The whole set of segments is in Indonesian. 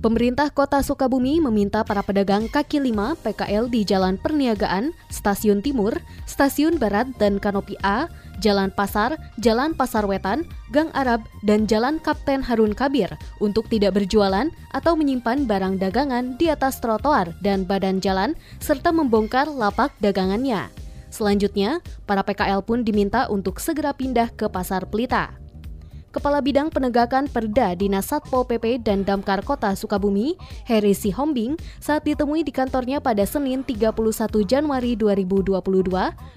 Pemerintah Kota Sukabumi meminta para pedagang kaki lima PKL di Jalan Perniagaan, Stasiun Timur, Stasiun Barat dan Kanopi A, Jalan Pasar, Jalan Pasar Wetan, Gang Arab, dan Jalan Kapten Harun Kabir untuk tidak berjualan atau menyimpan barang dagangan di atas trotoar dan badan jalan serta membongkar lapak dagangannya. Selanjutnya, para PKL pun diminta untuk segera pindah ke Pasar Pelita. Kepala Bidang Penegakan Perda Dinas Satpol PP dan Damkar Kota Sukabumi, Heri Sihombing, saat ditemui di kantornya pada Senin 31 Januari 2022,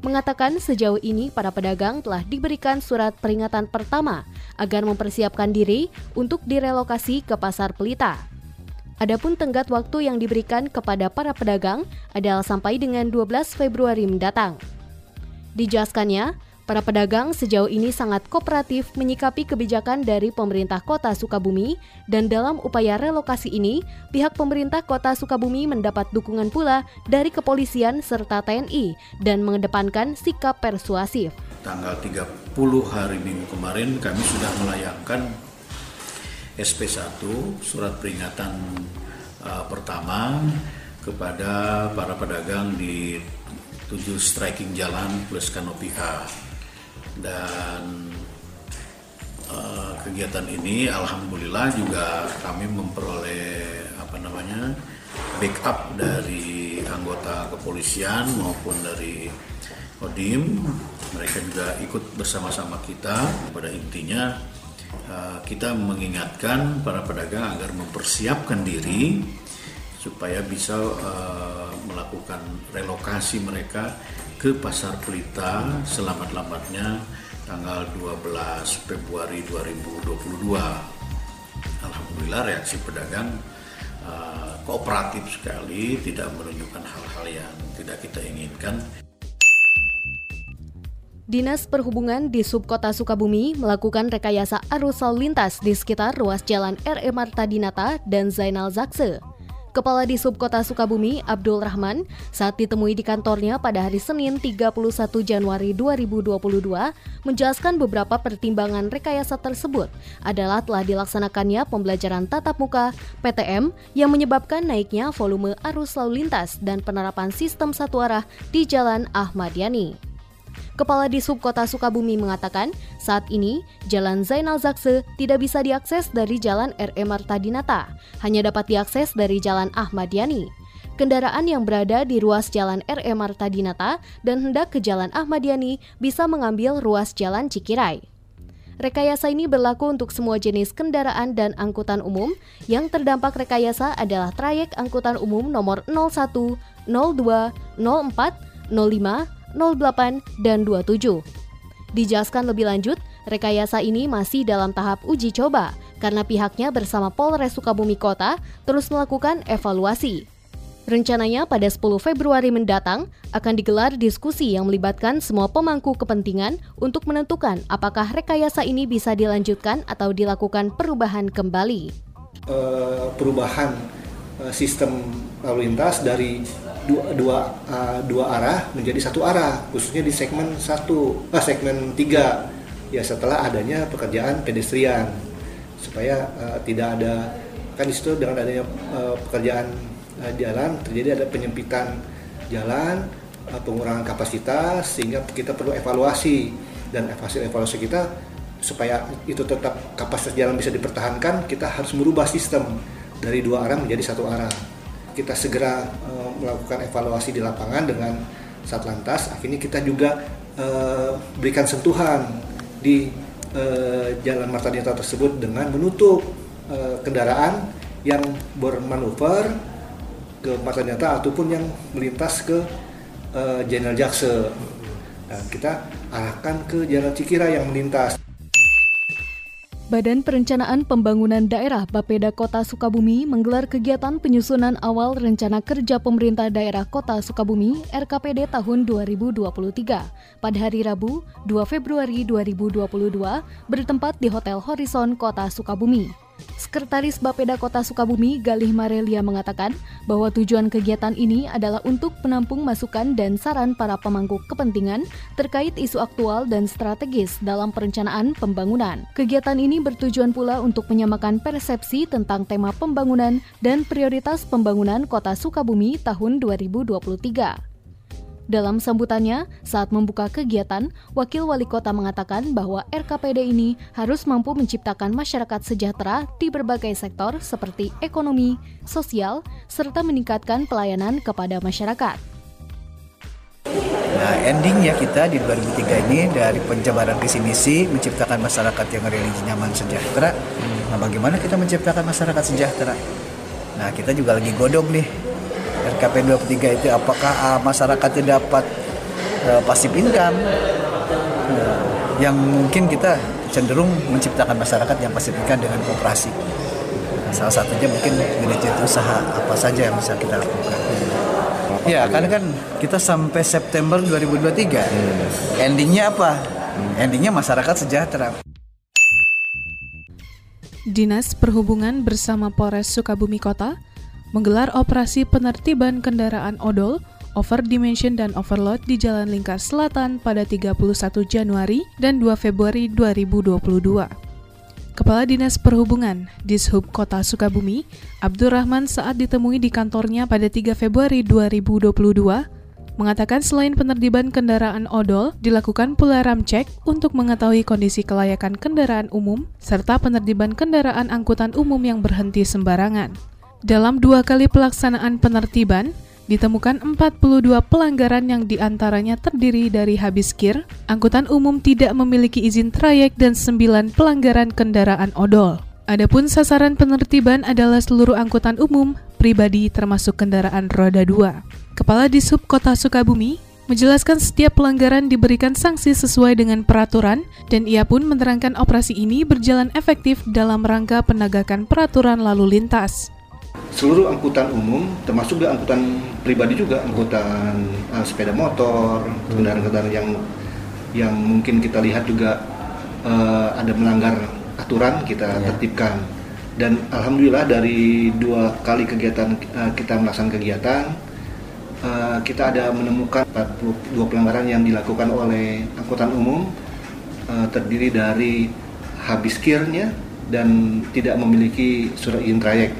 mengatakan sejauh ini para pedagang telah diberikan surat peringatan pertama agar mempersiapkan diri untuk direlokasi ke Pasar Pelita. Adapun tenggat waktu yang diberikan kepada para pedagang adalah sampai dengan 12 Februari mendatang. Dijelaskannya, Para pedagang sejauh ini sangat kooperatif menyikapi kebijakan dari pemerintah kota Sukabumi dan dalam upaya relokasi ini, pihak pemerintah kota Sukabumi mendapat dukungan pula dari kepolisian serta TNI dan mengedepankan sikap persuasif. Tanggal 30 hari Minggu kemarin kami sudah melayangkan SP1 surat peringatan uh, pertama kepada para pedagang di tujuh striking jalan plus kanopi A dan uh, kegiatan ini alhamdulillah juga kami memperoleh apa namanya backup dari anggota kepolisian maupun dari Kodim. Mereka juga ikut bersama-sama kita. Pada intinya uh, kita mengingatkan para pedagang agar mempersiapkan diri supaya bisa uh, melakukan relokasi mereka ke Pasar Pelita selamat-lambatnya tanggal 12 Februari 2022. Alhamdulillah reaksi pedagang uh, kooperatif sekali, tidak menunjukkan hal-hal yang tidak kita inginkan. Dinas Perhubungan di Subkota Sukabumi melakukan rekayasa arus lalu lintas di sekitar ruas jalan RE Marta Dinata dan Zainal Zakse. Kepala di Subkota Sukabumi, Abdul Rahman, saat ditemui di kantornya pada hari Senin 31 Januari 2022, menjelaskan beberapa pertimbangan rekayasa tersebut adalah telah dilaksanakannya pembelajaran tatap muka PTM yang menyebabkan naiknya volume arus lalu lintas dan penerapan sistem satu arah di Jalan Ahmad Yani. Kepala di Subkota Sukabumi mengatakan, saat ini Jalan Zainal Zakse tidak bisa diakses dari Jalan RE Marta Dinata, hanya dapat diakses dari Jalan Ahmad Yani. Kendaraan yang berada di ruas Jalan RE Marta Dinata dan hendak ke Jalan Ahmad Yani bisa mengambil ruas Jalan Cikirai. Rekayasa ini berlaku untuk semua jenis kendaraan dan angkutan umum. Yang terdampak rekayasa adalah trayek angkutan umum nomor 01, 02, 04, 05, 08, dan 27. Dijelaskan lebih lanjut, rekayasa ini masih dalam tahap uji coba karena pihaknya bersama Polres Sukabumi Kota terus melakukan evaluasi. Rencananya pada 10 Februari mendatang akan digelar diskusi yang melibatkan semua pemangku kepentingan untuk menentukan apakah rekayasa ini bisa dilanjutkan atau dilakukan perubahan kembali. Uh, perubahan uh, sistem lalu lintas dari dua dua, uh, dua arah menjadi satu arah khususnya di segmen satu uh, segmen tiga. Ya setelah adanya pekerjaan pedestrian. Supaya uh, tidak ada kan di dengan adanya uh, pekerjaan uh, jalan terjadi ada penyempitan jalan uh, pengurangan kapasitas sehingga kita perlu evaluasi. Dan evaluasi evaluasi kita supaya itu tetap kapasitas jalan bisa dipertahankan kita harus merubah sistem dari dua arah menjadi satu arah kita segera uh, melakukan evaluasi di lapangan dengan Satlantas. Akhirnya kita juga uh, berikan sentuhan di uh, jalan Martadinata tersebut dengan menutup uh, kendaraan yang bermanuver ke Martadinata ataupun yang melintas ke uh, Jenderal Jakse. Dan kita arahkan ke Jalan Cikira yang melintas. Badan Perencanaan Pembangunan Daerah Bapeda Kota Sukabumi menggelar kegiatan penyusunan awal rencana kerja pemerintah daerah Kota Sukabumi RKPD tahun 2023 pada hari Rabu 2 Februari 2022 bertempat di Hotel Horizon Kota Sukabumi. Sekretaris Bapeda Kota Sukabumi, Galih Marelia mengatakan bahwa tujuan kegiatan ini adalah untuk menampung masukan dan saran para pemangku kepentingan terkait isu aktual dan strategis dalam perencanaan pembangunan. Kegiatan ini bertujuan pula untuk menyamakan persepsi tentang tema pembangunan dan prioritas pembangunan Kota Sukabumi tahun 2023. Dalam sambutannya, saat membuka kegiatan, Wakil Wali Kota mengatakan bahwa RKPD ini harus mampu menciptakan masyarakat sejahtera di berbagai sektor seperti ekonomi, sosial, serta meningkatkan pelayanan kepada masyarakat. Nah, endingnya kita di 2003 ini dari penjabaran visi misi menciptakan masyarakat yang religi nyaman sejahtera. Nah, bagaimana kita menciptakan masyarakat sejahtera? Nah, kita juga lagi godong nih RKP 23 itu apakah uh, masyarakatnya dapat uh, pasif income uh, yang mungkin kita cenderung menciptakan masyarakat yang pasif income dengan kooperasi. Nah, salah satunya mungkin manajer usaha apa saja yang bisa kita lakukan. Ya, karena kan kita sampai September 2023. Hmm. Endingnya apa? Hmm. Endingnya masyarakat sejahtera. Dinas Perhubungan bersama Polres Sukabumi Kota menggelar operasi penertiban kendaraan odol, overdimension dan overload di Jalan Lingkar Selatan pada 31 Januari dan 2 Februari 2022. Kepala Dinas Perhubungan Dishub Kota Sukabumi, Abdurrahman saat ditemui di kantornya pada 3 Februari 2022, mengatakan selain penertiban kendaraan odol, dilakukan pula ramcek untuk mengetahui kondisi kelayakan kendaraan umum serta penertiban kendaraan angkutan umum yang berhenti sembarangan. Dalam dua kali pelaksanaan penertiban, ditemukan 42 pelanggaran yang di antaranya terdiri dari habis kir, angkutan umum tidak memiliki izin trayek dan 9 pelanggaran kendaraan odol. Adapun sasaran penertiban adalah seluruh angkutan umum, pribadi termasuk kendaraan roda 2. Kepala Disub Kota Sukabumi menjelaskan setiap pelanggaran diberikan sanksi sesuai dengan peraturan dan ia pun menerangkan operasi ini berjalan efektif dalam rangka penegakan peraturan lalu lintas seluruh angkutan umum termasuk juga angkutan pribadi juga angkutan uh, sepeda motor kendaraan-kendaraan yang yang mungkin kita lihat juga uh, ada melanggar aturan kita ya. tertibkan dan alhamdulillah dari dua kali kegiatan uh, kita melaksanakan kegiatan uh, kita ada menemukan 42 pelanggaran yang dilakukan oleh angkutan umum uh, terdiri dari habis kirnya dan tidak memiliki surat izin trayek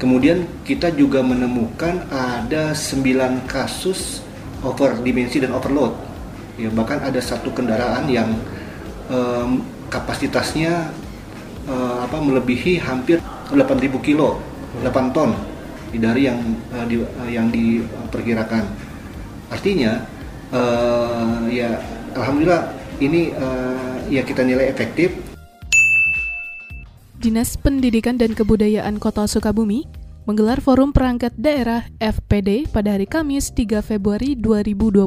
Kemudian kita juga menemukan ada 9 kasus over dimensi dan overload. Ya, bahkan ada satu kendaraan yang um, kapasitasnya uh, apa melebihi hampir 8.000 kilo, 8 ton dari yang uh, di, uh, yang diperkirakan. Artinya uh, ya alhamdulillah ini uh, ya kita nilai efektif Dinas Pendidikan dan Kebudayaan Kota Sukabumi menggelar forum perangkat daerah FPD pada hari Kamis 3 Februari 2022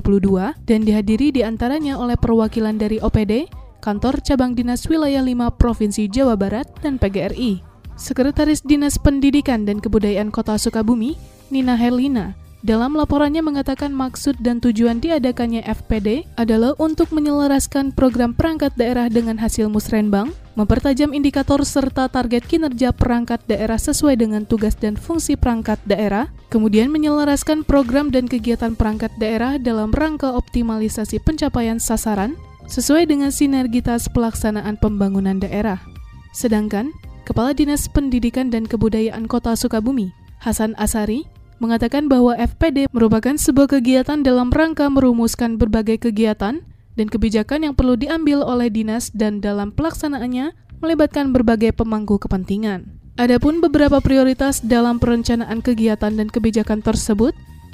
dan dihadiri di antaranya oleh perwakilan dari OPD, Kantor Cabang Dinas Wilayah 5 Provinsi Jawa Barat, dan PGRI. Sekretaris Dinas Pendidikan dan Kebudayaan Kota Sukabumi, Nina Herlina, dalam laporannya mengatakan maksud dan tujuan diadakannya FPD adalah untuk menyelaraskan program perangkat daerah dengan hasil musrenbang, mempertajam indikator serta target kinerja perangkat daerah sesuai dengan tugas dan fungsi perangkat daerah, kemudian menyelaraskan program dan kegiatan perangkat daerah dalam rangka optimalisasi pencapaian sasaran sesuai dengan sinergitas pelaksanaan pembangunan daerah. Sedangkan, Kepala Dinas Pendidikan dan Kebudayaan Kota Sukabumi, Hasan Asari, mengatakan bahwa FPD merupakan sebuah kegiatan dalam rangka merumuskan berbagai kegiatan dan kebijakan yang perlu diambil oleh dinas dan dalam pelaksanaannya melibatkan berbagai pemangku kepentingan. Adapun beberapa prioritas dalam perencanaan kegiatan dan kebijakan tersebut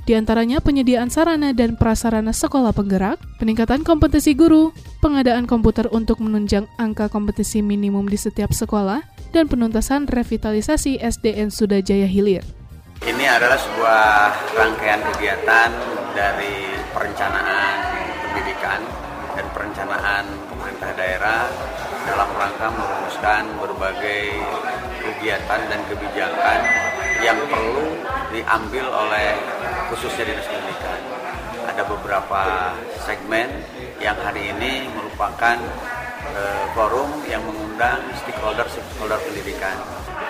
di antaranya penyediaan sarana dan prasarana sekolah penggerak, peningkatan kompetensi guru, pengadaan komputer untuk menunjang angka kompetisi minimum di setiap sekolah, dan penuntasan revitalisasi SDN Sudajaya Hilir. Ini adalah sebuah rangkaian kegiatan dari perencanaan pendidikan dan perencanaan pemerintah daerah dalam rangka merumuskan berbagai kegiatan dan kebijakan yang perlu diambil oleh khususnya dinas pendidikan. Ada beberapa segmen yang hari ini merupakan uh, forum yang mengundang stakeholder stakeholder pendidikan.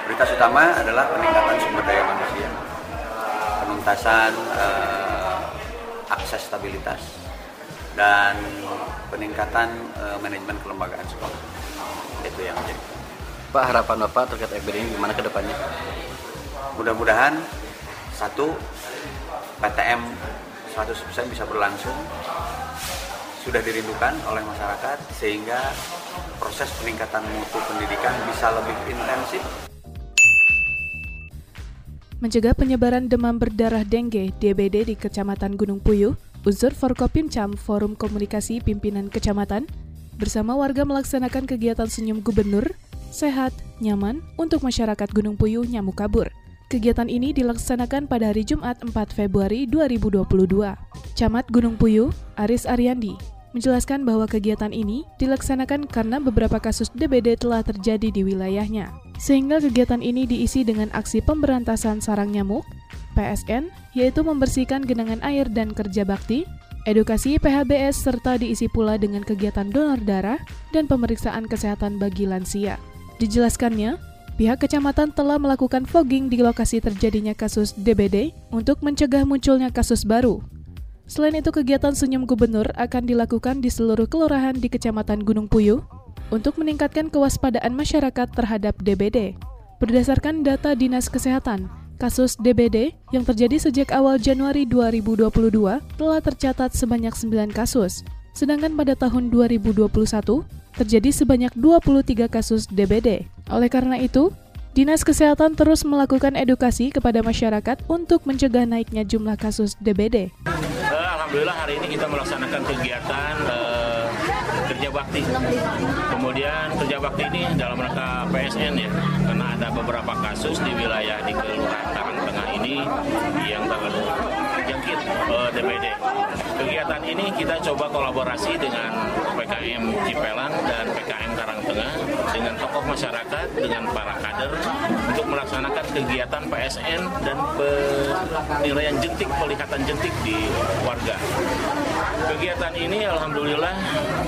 Prioritas utama adalah peningkatan sumber daya manusia, penuntasan uh, akses stabilitas, dan peningkatan uh, manajemen kelembagaan sekolah. Itu yang menjadi. Pak harapan Bapak terkait FBD ini gimana ke depannya? Mudah-mudahan satu PTM 100% bisa berlangsung sudah dirindukan oleh masyarakat sehingga proses peningkatan mutu pendidikan bisa lebih intensif. Mencegah penyebaran demam berdarah dengue DBD di Kecamatan Gunung Puyuh, Unsur Forkopimcam Forum Komunikasi Pimpinan Kecamatan bersama warga melaksanakan kegiatan senyum gubernur, sehat, nyaman untuk masyarakat Gunung Puyuh nyamuk kabur. Kegiatan ini dilaksanakan pada hari Jumat 4 Februari 2022. Camat Gunung Puyuh, Aris Ariandi, menjelaskan bahwa kegiatan ini dilaksanakan karena beberapa kasus DBD telah terjadi di wilayahnya. Sehingga kegiatan ini diisi dengan aksi pemberantasan sarang nyamuk, PSN, yaitu membersihkan genangan air dan kerja bakti, edukasi PHBS serta diisi pula dengan kegiatan donor darah dan pemeriksaan kesehatan bagi lansia. Dijelaskannya, Pihak kecamatan telah melakukan fogging di lokasi terjadinya kasus DBD untuk mencegah munculnya kasus baru. Selain itu, kegiatan senyum gubernur akan dilakukan di seluruh kelurahan di Kecamatan Gunung Puyuh untuk meningkatkan kewaspadaan masyarakat terhadap DBD. Berdasarkan data Dinas Kesehatan, kasus DBD yang terjadi sejak awal Januari 2022 telah tercatat sebanyak 9 kasus, sedangkan pada tahun 2021 terjadi sebanyak 23 kasus DBD. Oleh karena itu, Dinas Kesehatan terus melakukan edukasi kepada masyarakat untuk mencegah naiknya jumlah kasus DBD. Eh, Alhamdulillah hari ini kita melaksanakan kegiatan uh, kerja bakti. Kemudian kerja bakti ini dalam rangka PSN ya, karena ada beberapa kasus di wilayah di Kelurahan Tarang Tengah ini yang terjangkit uh, DBD. Kegiatan ini kita coba kolaborasi dengan PKM Cipelang dan PKM Karangtengah dengan tokoh masyarakat, dengan para kader untuk melaksanakan kegiatan PSN dan penilaian jentik, pelihatan jentik di warga. Kegiatan ini alhamdulillah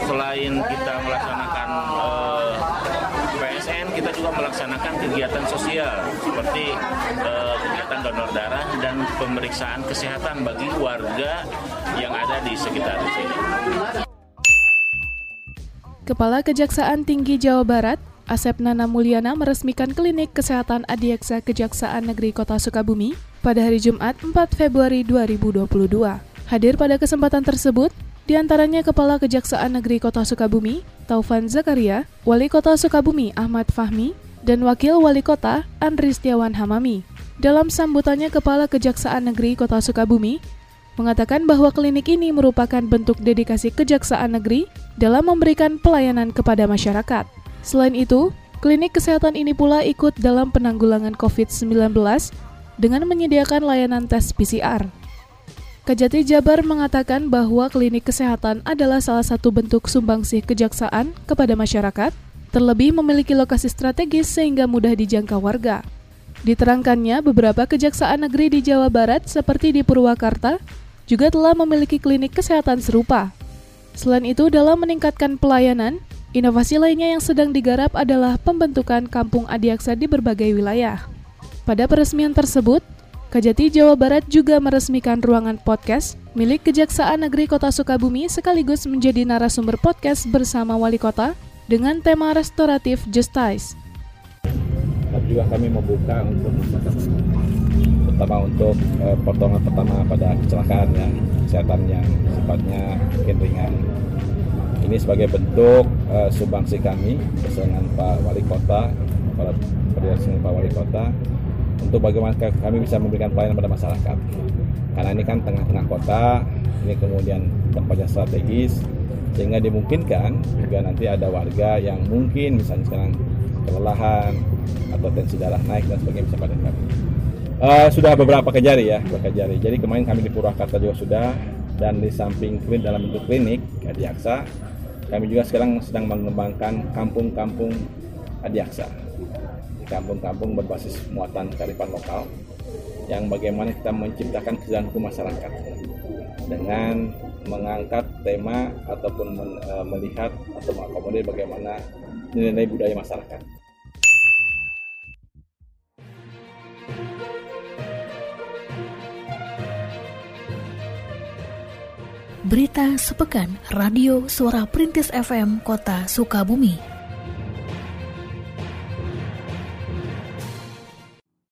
selain kita melaksanakan uh, kita juga melaksanakan kegiatan sosial seperti uh, kegiatan donor darah dan pemeriksaan kesehatan bagi warga yang ada di sekitar sini. Kepala Kejaksaan Tinggi Jawa Barat, Asep Nana Mulyana meresmikan klinik kesehatan Adiaksa Kejaksaan Negeri Kota Sukabumi pada hari Jumat 4 Februari 2022. Hadir pada kesempatan tersebut, di antaranya Kepala Kejaksaan Negeri Kota Sukabumi, Taufan Zakaria, Wali Kota Sukabumi Ahmad Fahmi, dan Wakil Wali Kota Andri Setiawan Hamami. Dalam sambutannya Kepala Kejaksaan Negeri Kota Sukabumi, mengatakan bahwa klinik ini merupakan bentuk dedikasi Kejaksaan Negeri dalam memberikan pelayanan kepada masyarakat. Selain itu, klinik kesehatan ini pula ikut dalam penanggulangan COVID-19 dengan menyediakan layanan tes PCR. Kejati Jabar mengatakan bahwa klinik kesehatan adalah salah satu bentuk sumbangsih kejaksaan kepada masyarakat, terlebih memiliki lokasi strategis sehingga mudah dijangkau warga. Diterangkannya, beberapa kejaksaan negeri di Jawa Barat seperti di Purwakarta juga telah memiliki klinik kesehatan serupa. Selain itu, dalam meningkatkan pelayanan, inovasi lainnya yang sedang digarap adalah pembentukan kampung adiaksa di berbagai wilayah. Pada peresmian tersebut, Kajati Jawa Barat juga meresmikan ruangan podcast milik Kejaksaan Negeri Kota Sukabumi sekaligus menjadi narasumber podcast bersama Wali Kota dengan tema restoratif justice. Tapi juga kami membuka untuk terutama untuk eh, pertolongan pertama pada kecelakaan ya, kesehatan yang sifatnya mungkin ringan. Ini sebagai bentuk eh, sumbangsi kami bersama Pak Wali Kota, para dengan Pak Wali Kota untuk bagaimana kami bisa memberikan pelayanan pada masyarakat. Karena ini kan tengah-tengah kota, ini kemudian tempatnya strategis, sehingga dimungkinkan juga nanti ada warga yang mungkin misalnya sekarang kelelahan atau tensi darah naik dan sebagainya bisa pada kami. Uh, sudah beberapa kejari ya, beberapa kejari. Jadi kemarin kami di Purwakarta juga sudah dan di samping klinik dalam bentuk klinik Adiaksa, kami juga sekarang sedang mengembangkan kampung-kampung Adiaksa kampung-kampung berbasis muatan kearifan lokal yang bagaimana kita menciptakan kesejahteraan masyarakat. dengan mengangkat tema ataupun men, uh, melihat atau mengakomodir bagaimana nilai-nilai budaya masyarakat. Berita sepekan Radio Suara Printis FM Kota Sukabumi.